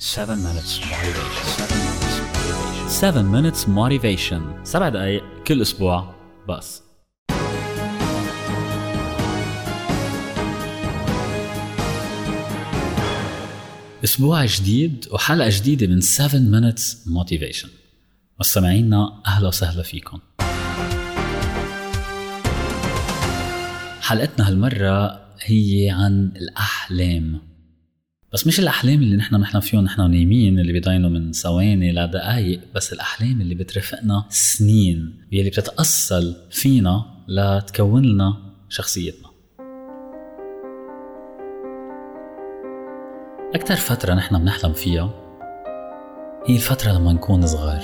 7 minutes motivation. 7 minutes motivation. 7 minutes motivation. 7 دقايق كل أسبوع بس. أسبوع جديد وحلقة جديدة من 7 minutes motivation. مستمعينا أهلا وسهلا فيكم. حلقتنا هالمرة هي عن الأحلام. بس مش الأحلام اللي نحن بنحلم فيهم نحن نايمين اللي بيضاينوا من ثواني لدقائق بس الأحلام اللي بترافقنا سنين واللي بتتأصل فينا لتكون لنا شخصيتنا. أكثر فترة نحن بنحلم فيها هي الفترة لما نكون صغار.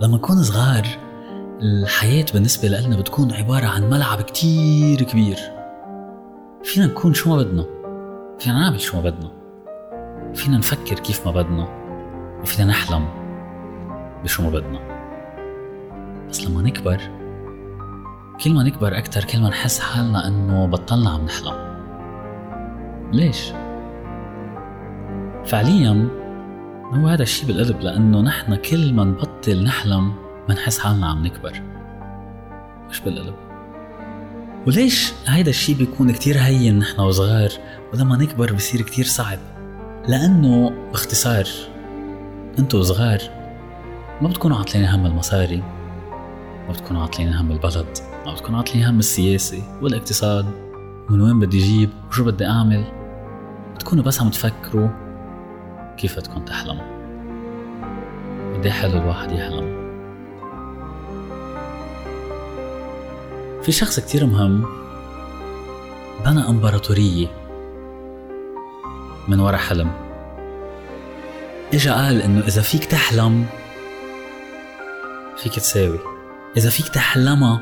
لما نكون صغار الحياة بالنسبة لنا بتكون عبارة عن ملعب كتير كبير. فينا نكون شو ما بدنا. فينا نعمل شو ما بدنا. فينا نفكر كيف ما بدنا وفينا نحلم بشو ما بدنا. بس لما نكبر كل ما نكبر أكتر كل ما نحس حالنا إنه بطلنا عم نحلم. ليش؟ فعليا هو هذا الشيء بالقلب لأنه نحن كل ما نبطل نحلم بنحس حالنا عم نكبر. مش بالقلب. وليش هيدا الشيء بيكون كتير هين نحن وصغار؟ ولما نكبر بصير كتير صعب لأنه باختصار أنتوا صغار ما بتكونوا عاطلين هم المصاري ما بتكونوا عاطلين هم البلد ما بتكونوا عاطلين هم السياسة والاقتصاد من وين بدي أجيب وشو بدي أعمل؟ بتكونوا بس عم تفكروا كيف بدكم تحلموا. قد إيه حلو الواحد يحلم. في شخص كتير مهم بنى إمبراطورية. من ورا حلم. إجا قال إنه إذا فيك تحلم فيك تساوي. إذا فيك تحلمها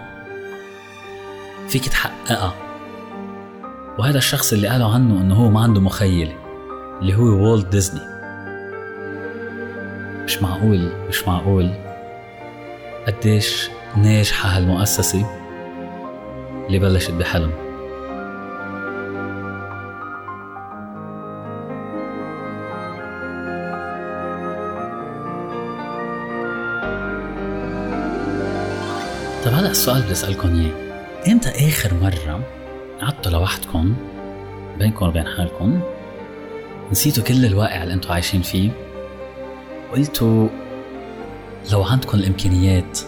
فيك تحققها. وهذا الشخص اللي قالوا عنه إنه هو ما عنده مخيلة اللي هو والت ديزني مش معقول مش معقول. قديش ناجحة هالمؤسسة اللي بلشت بحلم. طب هلا السؤال بدي أسألكم إياه. إمتى آخر مرة قعدتوا لوحدكم بينكم وبين حالكم؟ نسيتوا كل الواقع اللي إنتوا عايشين فيه؟ وقلتوا لو عندكم الإمكانيات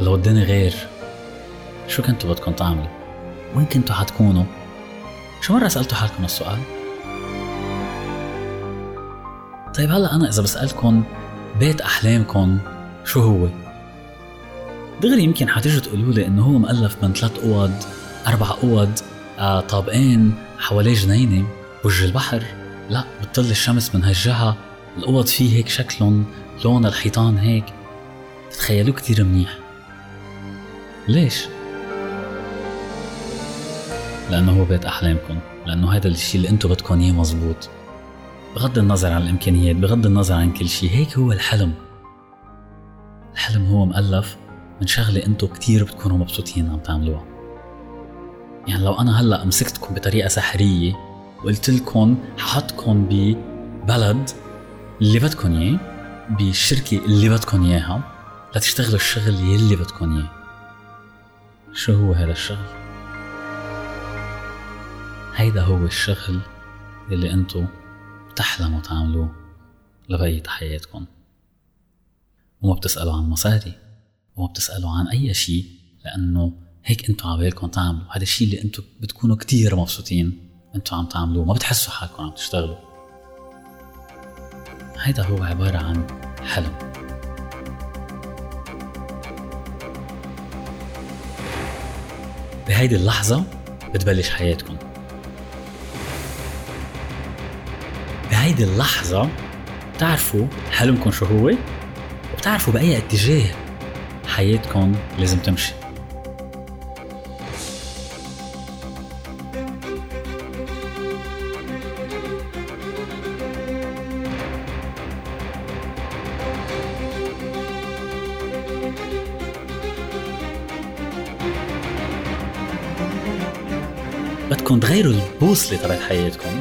لو الدنيا غير شو كنتوا بدكم تعملوا؟ وين كنتوا حتكونوا؟ شو مرة سألتوا حالكم السؤال طيب هلا أنا إذا بسألكم بيت أحلامكم شو هو؟ دغري يمكن حتيجوا تقولوا لي إنه هو مؤلف من ثلاث أوض أربع أوض آه طابقين حواليه جنينة وجه البحر. لا بتطل الشمس من هالجهة الأوض فيه هيك شكلهم لون الحيطان هيك. تتخيلوه كتير منيح. ليش؟ لأنه هو بيت أحلامكم لأنه هذا الشيء اللي أنتم بدكم إياه مزبوط. بغض النظر عن الإمكانيات بغض النظر عن كل شيء هيك هو الحلم. الحلم هو مؤلف من شغلة أنتم كتير بتكونوا مبسوطين عم تعملوها. يعني لو أنا هلأ مسكتكم بطريقة سحرية وقلت لكم ححطكم ببلد اللي بدكم إياه بالشركة اللي بدكم إياها لتشتغلوا الشغل يلي بدكم إياه. شو هو هذا الشغل؟ هيدا هو الشغل اللي انتو بتحلموا تعملوه لبقية حياتكم. وما بتسألوا عن مصاري. وما بتسألوا عن أي شيء لأنه هيك انتو عبالكم تعملوا. هذا الشيء اللي انتو بتكونوا كتير مبسوطين انتو عم تعملوه ما بتحسوا حالكم عم تشتغلوا. هيدا هو عبارة عن حلم. بهيدي اللحظة بتبلش حياتكم. بهيدي اللحظة بتعرفوا حلمكم شو هو وبتعرفوا بأي اتجاه حياتكم لازم تمشي. بدكم تغيروا البوصلة تبعت حياتكم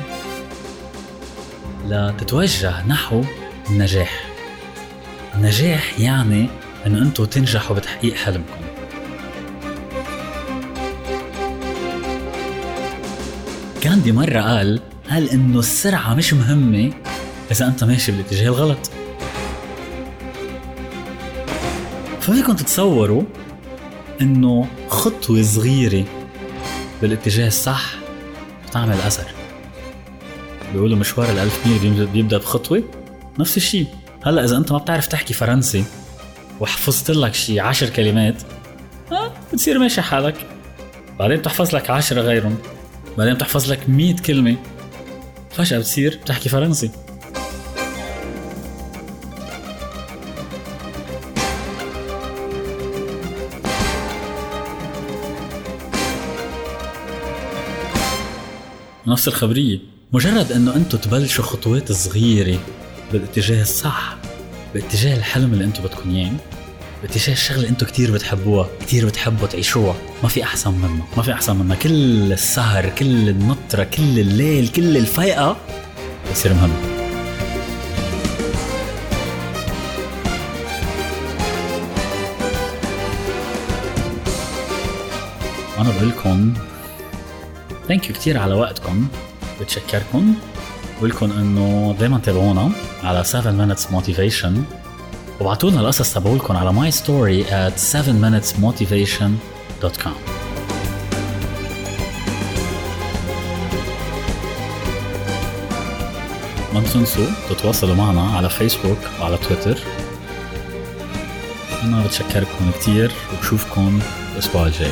لتتوجه نحو النجاح. النجاح يعني انه أنتم تنجحوا بتحقيق حلمكم. كاندي مرة قال قال إنه السرعة مش مهمة إذا أنت ماشي بالاتجاه الغلط. ففيكم تتصوروا إنه خطوة صغيرة بالاتجاه الصح بتعمل أثر. بيقولوا مشوار الألف ميل بيبدأ بخطوة؟ نفس الشيء. هلأ إذا أنت ما بتعرف تحكي فرنسي وحفظت لك شي عشر كلمات. ها؟ بتصير ماشي حالك. بعدين بتحفظ لك عشرة غيرهم. بعدين بتحفظ لك مية كلمة. فجأة بتصير بتحكي فرنسي. نفس الخبرية. مجرد إنه أنتم تبلشوا خطوات صغيرة بالاتجاه الصح. باتجاه الحلم اللي أنتم بدكم إياه باتجاه الشغلة اللي أنتم كثير بتحبوها كثير بتحبوا تعيشوها ما في أحسن منها ما في أحسن منها كل السهر كل النطرة كل الليل كل الفيقه بصير مهم. أنا بقول لكم thank you كثير على وقتكم بتشكركم. لكم إنه دائما تابعونا على 7 minutes motivation. وابعتوا لنا القصص تبعولكم على my story at 7minutesmotivation.com ما تنسوا تتواصلوا معنا على فيسبوك وعلى تويتر أنا بتشكركم كتير وبشوفكم الأسبوع الجاي.